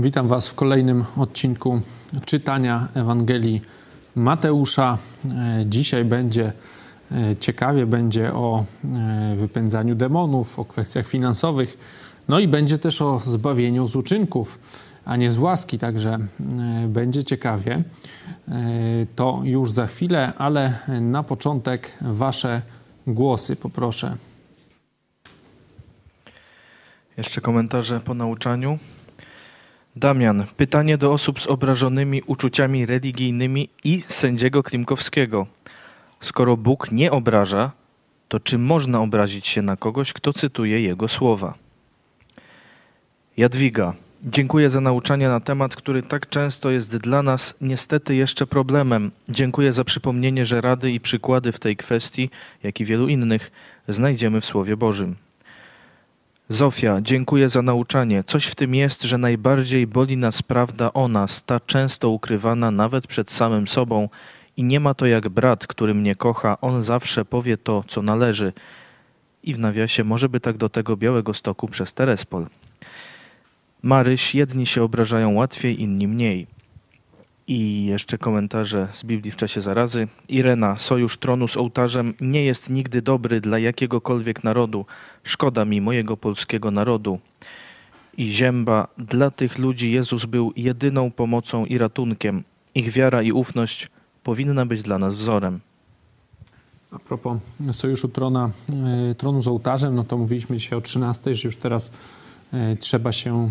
Witam Was w kolejnym odcinku czytania Ewangelii Mateusza. E, dzisiaj będzie e, ciekawie, będzie o e, wypędzaniu demonów, o kwestiach finansowych, no i będzie też o zbawieniu z uczynków, a nie z łaski, także będzie ciekawie. To już za chwilę, ale na początek Wasze głosy poproszę. Jeszcze komentarze po nauczaniu. Damian, pytanie do osób z obrażonymi uczuciami religijnymi i sędziego Klimkowskiego. Skoro Bóg nie obraża, to czy można obrazić się na kogoś, kto cytuje jego słowa? Jadwiga, dziękuję za nauczanie na temat, który tak często jest dla nas niestety jeszcze problemem. Dziękuję za przypomnienie, że rady i przykłady w tej kwestii, jak i wielu innych, znajdziemy w Słowie Bożym. Zofia, dziękuję za nauczanie. Coś w tym jest, że najbardziej boli nas prawda o nas, ta często ukrywana nawet przed samym sobą i nie ma to jak brat, który mnie kocha, on zawsze powie to, co należy. I w nawiasie może by tak do tego białego stoku przez Terespol. Maryś, jedni się obrażają łatwiej, inni mniej. I jeszcze komentarze z Biblii w czasie zarazy. Irena, sojusz tronu z ołtarzem nie jest nigdy dobry dla jakiegokolwiek narodu. Szkoda mi mojego polskiego narodu. I zięba, dla tych ludzi Jezus był jedyną pomocą i ratunkiem. Ich wiara i ufność powinna być dla nas wzorem. A propos sojuszu trona, e, tronu z ołtarzem, no to mówiliśmy dzisiaj o 13, że już teraz trzeba się,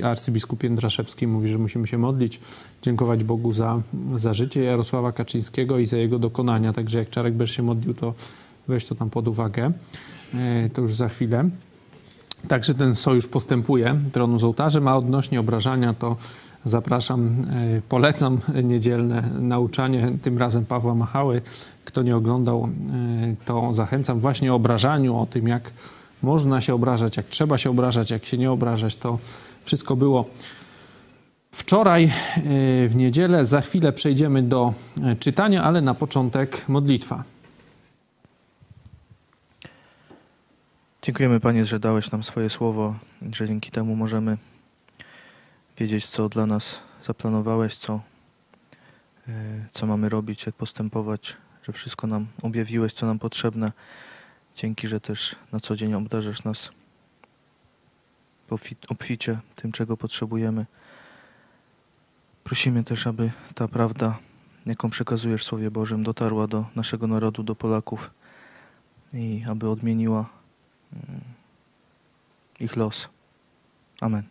e, arcybiskup Jędraszewski mówi, że musimy się modlić, dziękować Bogu za, za życie Jarosława Kaczyńskiego i za jego dokonania. Także jak Czarek Ber się modlił, to weź to tam pod uwagę. E, to już za chwilę. Także ten sojusz postępuje, tronu z ołtarzem, a odnośnie obrażania to zapraszam, polecam niedzielne nauczanie, tym razem Pawła Machały. Kto nie oglądał, to zachęcam właśnie o obrażaniu, o tym jak można się obrażać, jak trzeba się obrażać, jak się nie obrażać. To wszystko było wczoraj e, w niedzielę. Za chwilę przejdziemy do e, czytania, ale na początek modlitwa. Dziękujemy Panie, że dałeś nam swoje słowo, że dzięki temu możemy wiedzieć, co dla nas zaplanowałeś, co, e, co mamy robić, jak postępować, że wszystko nam objawiłeś, co nam potrzebne. Dzięki, że też na co dzień obdarzasz nas obficie tym, czego potrzebujemy. Prosimy też, aby ta prawda, jaką przekazujesz w Słowie Bożym, dotarła do naszego narodu, do Polaków i aby odmieniła mm, ich los. Amen.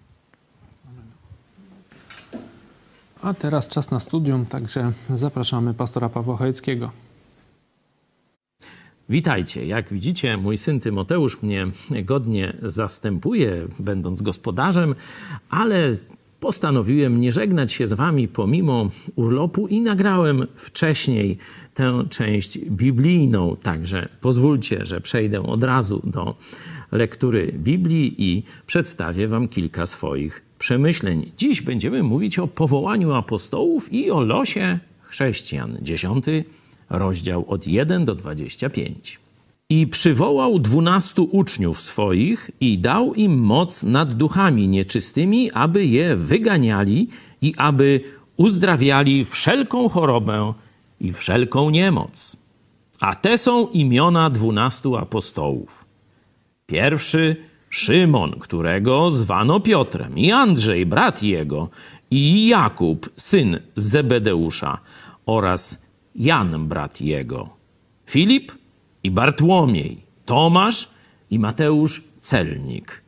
A teraz czas na studium, także zapraszamy pastora Pawła Chojeckiego. Witajcie. Jak widzicie, mój syn Tymoteusz mnie godnie zastępuje, będąc gospodarzem, ale postanowiłem nie żegnać się z wami pomimo urlopu i nagrałem wcześniej tę część biblijną. Także pozwólcie, że przejdę od razu do lektury Biblii i przedstawię wam kilka swoich przemyśleń. Dziś będziemy mówić o powołaniu apostołów i o losie chrześcijan. Dziesiąty rozdział od 1 do 25. I przywołał dwunastu uczniów swoich i dał im moc nad duchami nieczystymi, aby je wyganiali i aby uzdrawiali wszelką chorobę i wszelką niemoc. A te są imiona dwunastu apostołów. Pierwszy Szymon, którego zwano Piotrem, i Andrzej, brat jego, i Jakub, syn Zebedeusza, oraz Jan, brat jego, Filip i Bartłomiej, Tomasz i Mateusz, celnik,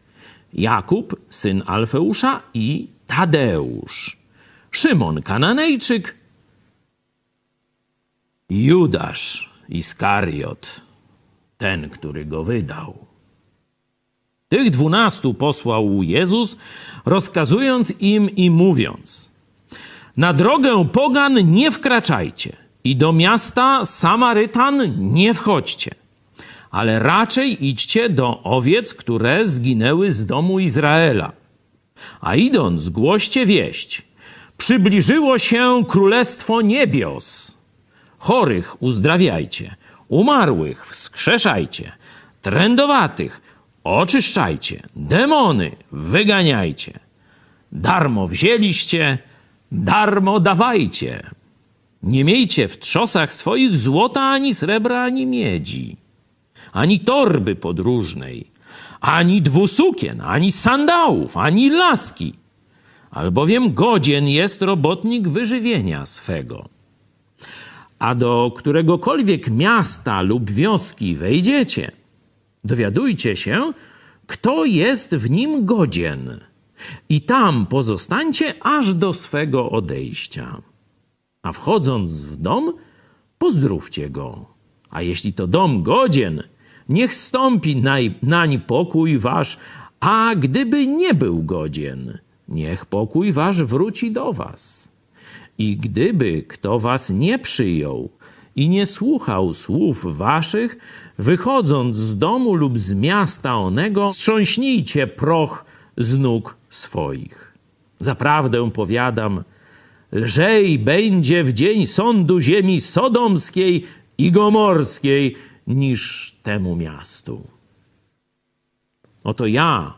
Jakub, syn Alfeusza i Tadeusz, Szymon, Kananejczyk, Judasz Iskariot, ten, który go wydał. Tych dwunastu posłał Jezus, rozkazując im i mówiąc: Na drogę pogan nie wkraczajcie i do miasta Samarytan nie wchodźcie, ale raczej idźcie do owiec, które zginęły z domu Izraela. A idąc, głoście wieść. Przybliżyło się królestwo niebios. Chorych uzdrawiajcie, umarłych wskrzeszajcie, trędowatych oczyszczajcie, demony wyganiajcie. darmo wzięliście, darmo dawajcie. Nie miejcie w trzosach swoich złota, ani srebra, ani miedzi, ani torby podróżnej, ani dwusukien, ani sandałów, ani laski, albowiem godzien jest robotnik wyżywienia swego. A do któregokolwiek miasta lub wioski wejdziecie, dowiadujcie się, kto jest w nim godzien, i tam pozostańcie aż do swego odejścia. A wchodząc w dom, pozdrówcie go. A jeśli to dom godzien, niech stąpi nań pokój wasz, a gdyby nie był godzien, niech pokój wasz wróci do was. I gdyby kto was nie przyjął i nie słuchał słów waszych, wychodząc z domu lub z miasta onego, strząśnijcie proch z nóg swoich. Zaprawdę powiadam, lżej będzie w dzień sądu ziemi sodomskiej i gomorskiej niż temu miastu. Oto ja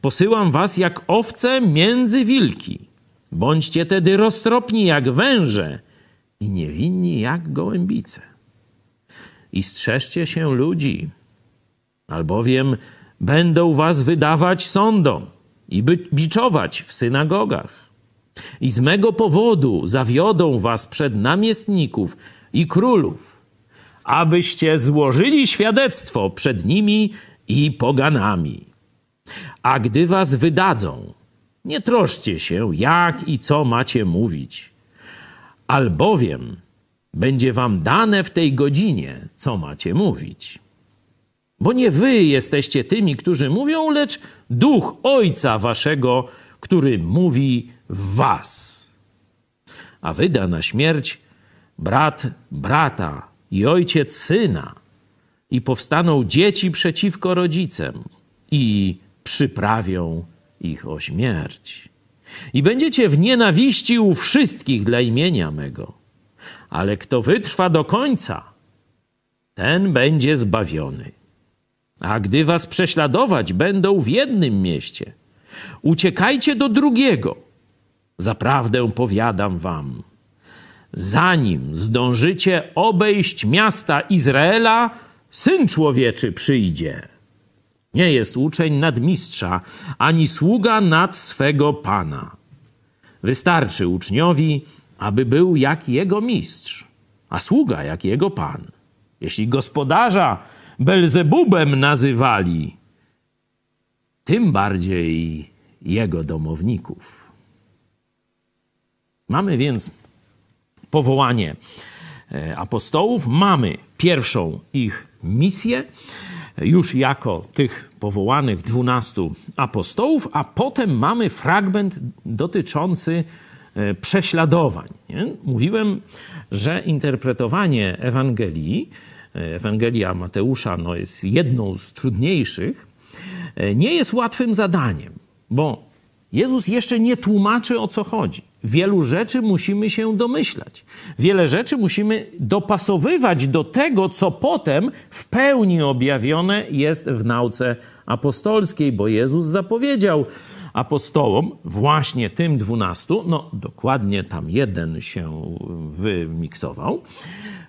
posyłam was jak owce między wilki. Bądźcie tedy roztropni jak węże i niewinni jak gołębice. I strzeżcie się ludzi, albowiem będą was wydawać sądom i biczować w synagogach. I z mego powodu zawiodą was przed namiestników i królów, abyście złożyli świadectwo przed nimi i poganami. A gdy was wydadzą, nie troszcie się, jak i co macie mówić, albowiem będzie wam dane w tej godzinie, co macie mówić. Bo nie wy jesteście tymi, którzy mówią, lecz duch Ojca Waszego, który mówi Was. A wyda na śmierć brat brata i ojciec syna, i powstaną dzieci przeciwko rodzicom, i przyprawią ich o śmierć. I będziecie w nienawiści u wszystkich dla imienia mego. Ale kto wytrwa do końca, ten będzie zbawiony. A gdy was prześladować będą w jednym mieście, uciekajcie do drugiego. Zaprawdę powiadam wam, zanim zdążycie obejść miasta Izraela, syn człowieczy przyjdzie. Nie jest uczeń nad mistrza, ani sługa nad swego pana. Wystarczy uczniowi, aby był jak jego mistrz, a sługa jak jego pan. Jeśli gospodarza Belzebubem nazywali, tym bardziej jego domowników. Mamy więc powołanie e, apostołów, mamy pierwszą ich misję, już jako tych powołanych dwunastu apostołów, a potem mamy fragment dotyczący e, prześladowań. Nie? Mówiłem, że interpretowanie Ewangelii Ewangelia Mateusza no, jest jedną z trudniejszych, e, nie jest łatwym zadaniem, bo Jezus jeszcze nie tłumaczy o co chodzi. Wielu rzeczy musimy się domyślać. Wiele rzeczy musimy dopasowywać do tego, co potem w pełni objawione jest w nauce apostolskiej, bo Jezus zapowiedział apostołom, właśnie tym dwunastu, no dokładnie tam jeden się wymiksował,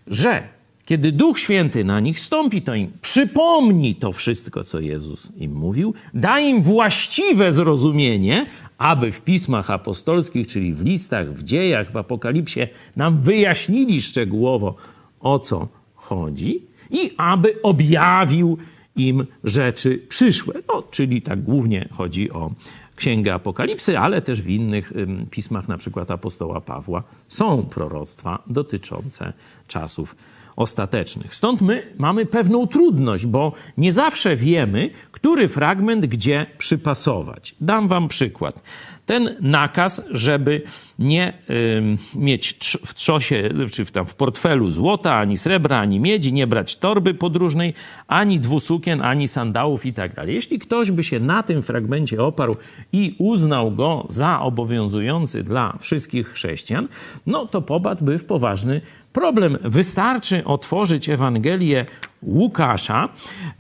że kiedy Duch Święty na nich stąpi, to im przypomni to wszystko, co Jezus im mówił, da im właściwe zrozumienie, aby w pismach apostolskich, czyli w listach, w dziejach, w apokalipsie, nam wyjaśnili szczegółowo, o co chodzi, i aby objawił im rzeczy przyszłe. No, czyli tak głównie chodzi o Księgę Apokalipsy, ale też w innych pismach, na przykład apostoła Pawła, są proroctwa dotyczące czasów ostatecznych. Stąd my mamy pewną trudność, bo nie zawsze wiemy, który fragment gdzie przypasować. Dam wam przykład. Ten nakaz, żeby nie y, mieć w trzosie, czy w, tam w portfelu złota, ani srebra, ani miedzi, nie brać torby podróżnej, ani dwusukien, ani sandałów i tak dalej. Jeśli ktoś by się na tym fragmencie oparł i uznał go za obowiązujący dla wszystkich chrześcijan, no to popadłby w poważny problem. Wystarczy otworzyć Ewangelię Łukasza,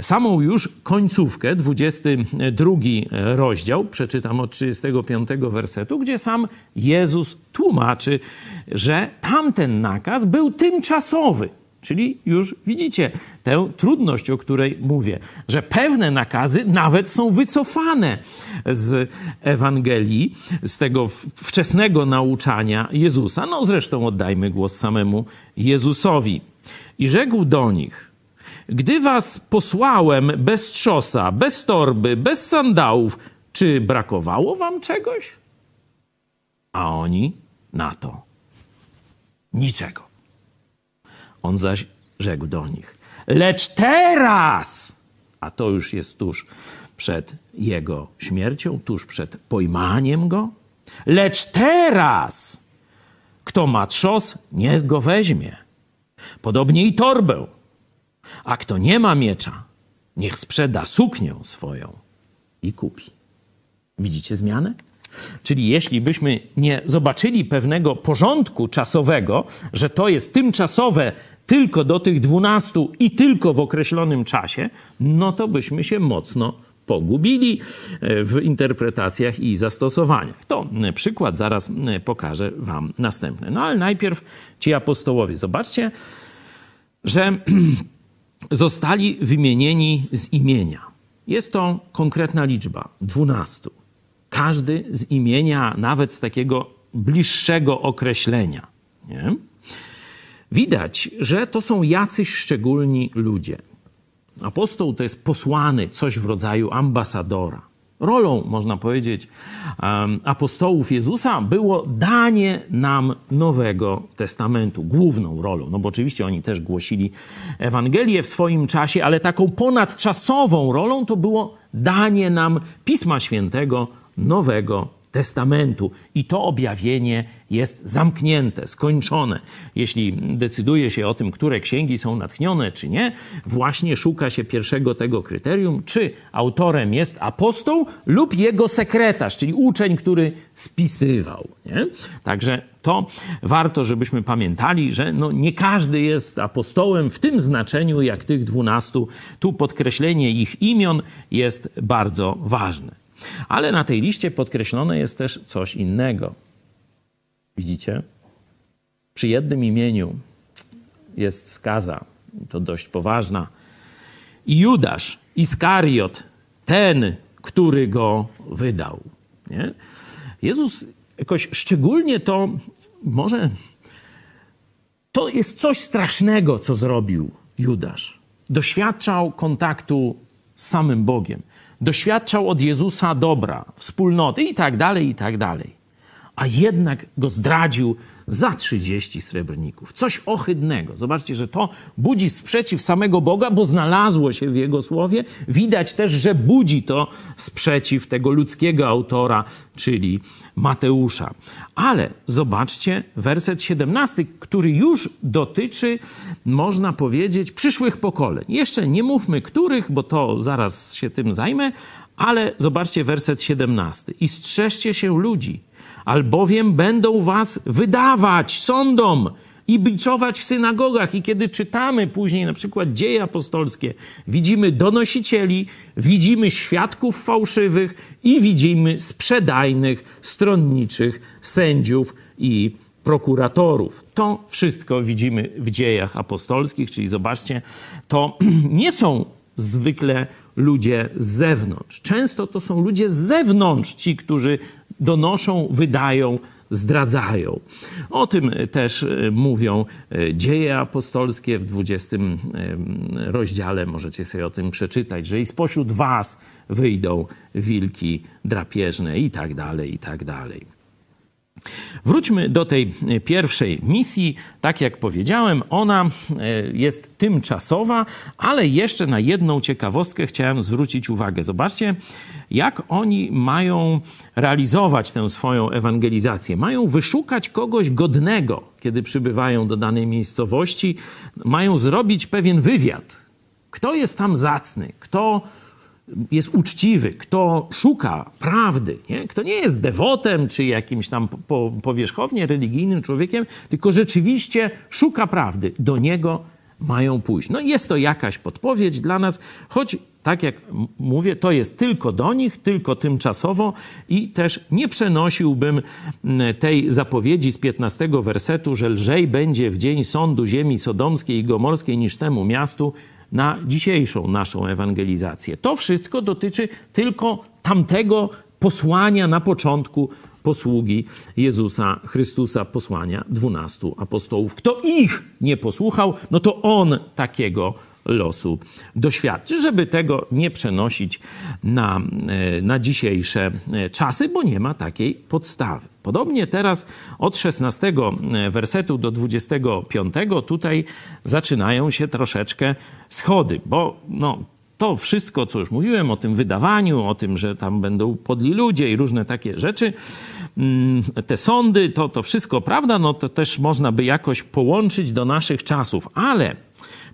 samą już końcówkę, 22 rozdział, przeczytam od 35 wersetu, gdzie sam Jezus tłumaczy, że tamten nakaz był tymczasowy. Czyli już widzicie tę trudność, o której mówię, że pewne nakazy nawet są wycofane z Ewangelii, z tego wczesnego nauczania Jezusa. No zresztą oddajmy głos samemu Jezusowi. I rzekł do nich: Gdy was posłałem bez trzosa, bez torby, bez sandałów, czy brakowało wam czegoś? A oni na to niczego. On zaś rzekł do nich: Lecz teraz, a to już jest tuż przed jego śmiercią, tuż przed pojmaniem go, lecz teraz, kto ma trzos, niech go weźmie. Podobnie i torbę. A kto nie ma miecza, niech sprzeda suknię swoją i kupi. Widzicie zmianę? Czyli jeśli byśmy nie zobaczyli pewnego porządku czasowego, że to jest tymczasowe tylko do tych dwunastu i tylko w określonym czasie, no to byśmy się mocno pogubili e, w interpretacjach i zastosowaniach. To e, przykład zaraz e, pokażę Wam następny. No ale najpierw ci apostołowie. Zobaczcie, że zostali wymienieni z imienia. Jest to konkretna liczba dwunastu. Każdy z imienia, nawet z takiego bliższego określenia. Nie? Widać, że to są jacyś szczególni ludzie. Apostoł to jest posłany, coś w rodzaju ambasadora. Rolą, można powiedzieć, apostołów Jezusa było danie nam Nowego Testamentu, główną rolą. No bo oczywiście oni też głosili Ewangelię w swoim czasie, ale taką ponadczasową rolą to było danie nam Pisma Świętego, Nowego Testamentu. I to objawienie jest zamknięte, skończone. Jeśli decyduje się o tym, które księgi są natchnione, czy nie, właśnie szuka się pierwszego tego kryterium, czy autorem jest apostoł lub jego sekretarz, czyli uczeń, który spisywał. Nie? Także to warto, żebyśmy pamiętali, że no nie każdy jest apostołem w tym znaczeniu, jak tych dwunastu. Tu podkreślenie ich imion jest bardzo ważne. Ale na tej liście podkreślone jest też coś innego. Widzicie? Przy jednym imieniu jest skaza, to dość poważna. I Judasz, Iskariot, ten, który go wydał. Nie? Jezus jakoś szczególnie to może to jest coś strasznego, co zrobił Judasz. Doświadczał kontaktu z samym Bogiem doświadczał od Jezusa dobra, wspólnoty i tak dalej, i tak dalej. A jednak go zdradził za 30 srebrników. Coś ohydnego. Zobaczcie, że to budzi sprzeciw samego Boga, bo znalazło się w jego słowie. Widać też, że budzi to sprzeciw tego ludzkiego autora, czyli Mateusza. Ale zobaczcie werset 17, który już dotyczy, można powiedzieć, przyszłych pokoleń. Jeszcze nie mówmy których, bo to zaraz się tym zajmę, ale zobaczcie werset 17. I strzeżcie się ludzi albowiem będą was wydawać sądom i biczować w synagogach. I kiedy czytamy później na przykład dzieje apostolskie, widzimy donosicieli, widzimy świadków fałszywych i widzimy sprzedajnych, stronniczych sędziów i prokuratorów. To wszystko widzimy w dziejach apostolskich, czyli zobaczcie, to nie są zwykle ludzie z zewnątrz. Często to są ludzie z zewnątrz, ci, którzy donoszą, wydają, zdradzają. O tym też e, mówią e, dzieje apostolskie w 20 e, rozdziale. Możecie sobie o tym przeczytać, że i spośród was wyjdą wilki drapieżne i tak dalej, i tak dalej. Wróćmy do tej pierwszej misji. Tak jak powiedziałem, ona e, jest tymczasowa, ale jeszcze na jedną ciekawostkę chciałem zwrócić uwagę. Zobaczcie, jak oni mają realizować tę swoją ewangelizację. Mają wyszukać kogoś godnego, kiedy przybywają do danej miejscowości. Mają zrobibyć pewien wywiad. Kto jest tam zacny? Kto jest uczciwy, kto szuka prawdy, nie? kto nie jest dewotem czy jakimś tam po, powierzchownie religijnym człowiekiem, tylko rzeczywiście szuka prawdy, do niego mają pójść. No jest to jakaś podpowiedź dla nas, choć tak jak mówię, to jest tylko do nich, tylko tymczasowo i też nie przenosiłbym tej zapowiedzi z 15 wersetu, że lżej będzie w dzień sądu ziemi sodomskiej i gomorskiej niż temu miastu na dzisiejszą naszą ewangelizację. To wszystko dotyczy tylko tamtego posłania na początku posługi Jezusa Chrystusa, posłania dwunastu apostołów. Kto ich nie posłuchał, no to on takiego losu doświadczy, żeby tego nie przenosić na, e, na dzisiejsze e, czasy, bo nie ma takiej podstawy. Podobnie teraz od 16 e, wersetu do 25 tutaj zaczynają się troszeczkę schody, bo no, to wszystko, co już mówiłem o tym wydawaniu, o tym, że tam będą podli ludzie i różne takie rzeczy, mm, te sądy, to, to wszystko prawda, no to też można by jakoś połączyć do naszych czasów, ale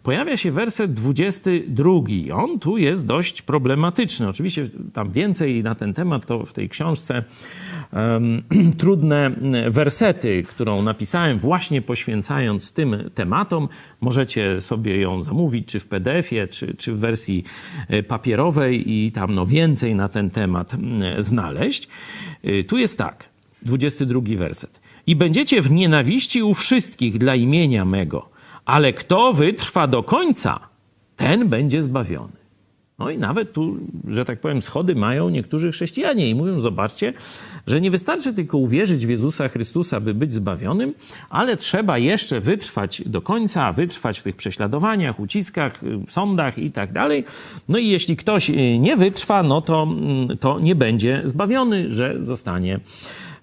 pojawia się werset 22. On tu jest dość problematyczny. Oczywiście tam więcej na ten temat to w tej książce um, trudne wersety, którą napisałem właśnie poświęcając tym tematom. Możecie sobie ją zamówić, czy w PDF-ie, czy, czy w wersji e, papierowej i tam no więcej na ten temat znaleźć. E, tu jest tak, 22 werset. I będziecie w nienawiści u wszystkich dla imienia mego – ale kto wytrwa do końca, ten będzie zbawiony. No i nawet tu, że tak powiem, schody mają niektórzy chrześcijanie i mówią: Zobaczcie, że nie wystarczy tylko uwierzyć w Jezusa Chrystusa, by być zbawionym, ale trzeba jeszcze wytrwać do końca, wytrwać w tych prześladowaniach, uciskach, sądach i tak dalej. No i jeśli ktoś y, nie wytrwa, no to, mm, to nie będzie zbawiony, że zostanie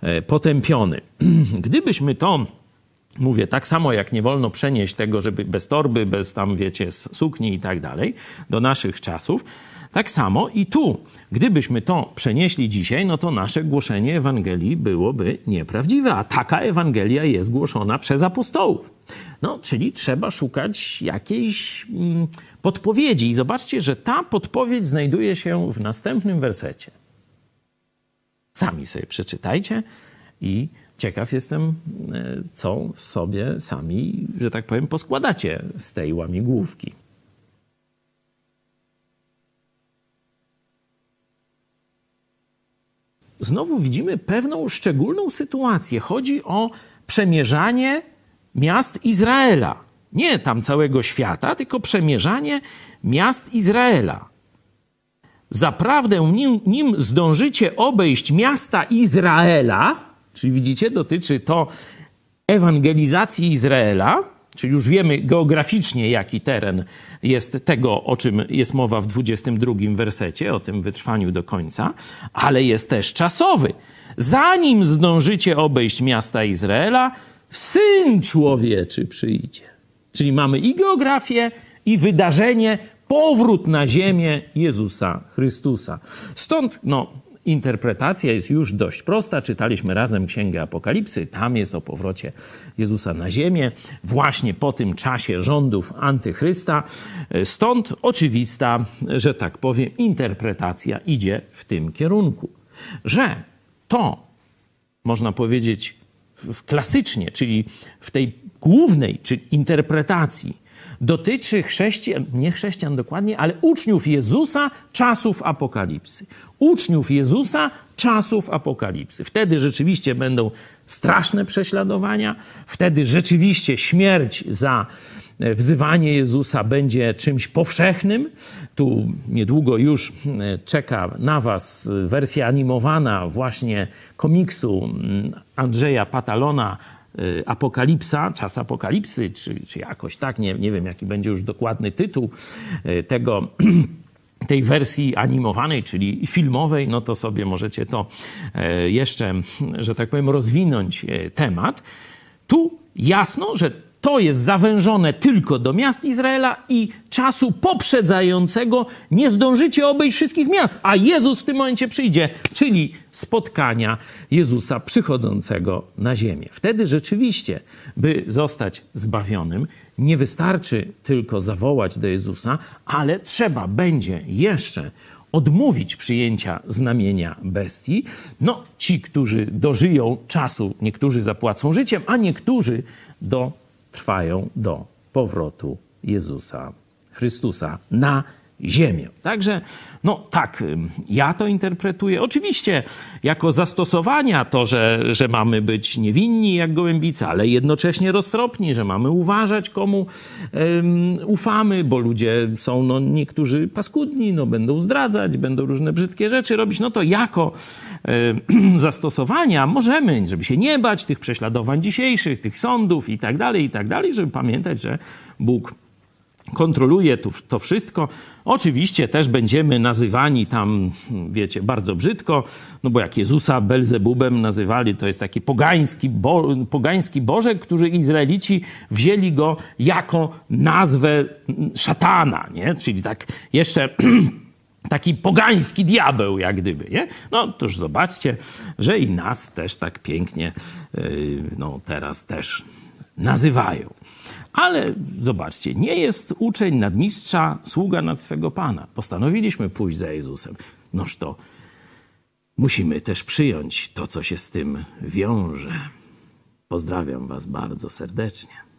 e, potępiony. Gdybyśmy to Mówię, tak samo jak nie wolno przenieść tego, żeby bez torby, bez tam, wiecie, sukni i tak dalej, do naszych czasów, tak samo i tu. Gdybyśmy to przenieśli dzisiaj, no to nasze głoszenie Ewangelii byłoby nieprawdziwe, a taka Ewangelia jest głoszona przez apostołów. No, czyli trzeba szukać jakiejś mm, podpowiedzi. I zobaczcie, że ta podpowiedź znajduje się w następnym wersecie. Sami sobie przeczytajcie i ciekaw jestem, e, co sobie sami, że tak powiem, poskładacie z tej łamigłówki. Znowu widzimy pewną szczególną sytuację. Chodzi o przemierzanie miast Izraela. Nie tam całego świata, tylko przemierzanie miast Izraela. Zaprawdę, nim, nim zdążycie obejść miasta Izraela, Czyli widzicie, dotyczy to ewangelizacji Izraela, czyli już wiemy geograficznie, jaki teren jest tego, o czym jest mowa w 22 wersecie, o tym wytrwaniu do końca, ale jest też czasowy. Zanim zdążycie obejść miasta Izraela, syn człowieczy przyjdzie. Czyli mamy i geografię, i wydarzenie, powrót na ziemię Jezusa Chrystusa. Stąd no, interpretacja jest już dość prosta. Czytaliśmy razem Księgę Apokalipsy. Tam jest o powrocie Jezusa na ziemię, właśnie po tym czasie rządów antychrysta. Stąd oczywista, że tak powiem, interpretacja idzie w tym kierunku, że to, można powiedzieć, w klasycznie, czyli w tej głównej czy interpretacji dotyczy chrześcijan, nie chrześcijan dokładnie, ale uczniów Jezusa czasów apokalipsy. Uczniów Jezusa czasów apokalipsy. Wtedy rzeczywiście będą straszne prześladowania, wtedy rzeczywiście śmierć za e, wzywanie Jezusa będzie czymś powszechnym. Tu niedługo już e, czeka na Was wersja animowana właśnie komiksu mm, Andrzeja Patalona apokalipsa, czas apokalipsy, czy, czy jakoś tak, nie, nie wiem jaki będzie już dokładny tytuł y, tego tej wersji animowanej, czyli filmowej, no to sobie możecie to e, jeszcze, że tak powiem, rozwinąć temat. Tu jasno, że to jest zawężone tylko do miast Izraela i czasu poprzedzającego nie zdążycie obejść wszystkich miast, a Jezus w tym momencie przyjdzie, czyli spotkania Jezusa przychodzącego na ziemię. Wtedy rzeczywiście, by zostać zbawionym, nie wystarczy tylko zawołać do Jezusa, ale trzeba będzie jeszcze odmówić przyjęcia znamienia bestii. No, ci, którzy dożyją czasu, niektórzy zapłacą życiem, a niektórzy do trwają do powrotu Jezusa Chrystusa na ziemię. Także, no tak, ja to interpretuję. Oczywiście, jako zastosowania to, że, że mamy być niewinni jak gołębice, ale jednocześnie roztropni, że mamy uważać, komu um, ufamy, bo ludzie są, no niektórzy paskudni, no będą zdradzać, będą różne brzydkie rzeczy robić. No to jako um, zastosowania możemy, żeby się nie bać tych prześladowań dzisiejszych, tych sądów i tak dalej, i tak dalej, żeby pamiętać, że Bóg kontroluje tu, to wszystko. Oczywiście też będziemy nazywani tam, wiecie, bardzo brzydko, no bo jak Jezusa Belzebubem nazywali, to jest taki pogański, bo, pogański Bożek, który Izraelici wzięli go jako nazwę szatana, nie? Czyli tak jeszcze taki pogański diabeł, jak gdyby, nie? No toż zobaczcie, że i nas też tak pięknie, yy, no teraz też nazywają. Ale zobaczcie, nie jest uczeń nadmistrza, sługa nad swego Pana. Postanowiliśmy pójść za Jezusem. Noż to musimy też przyjąć to, co się z tym wiąże. Pozdrawiam Was bardzo serdecznie.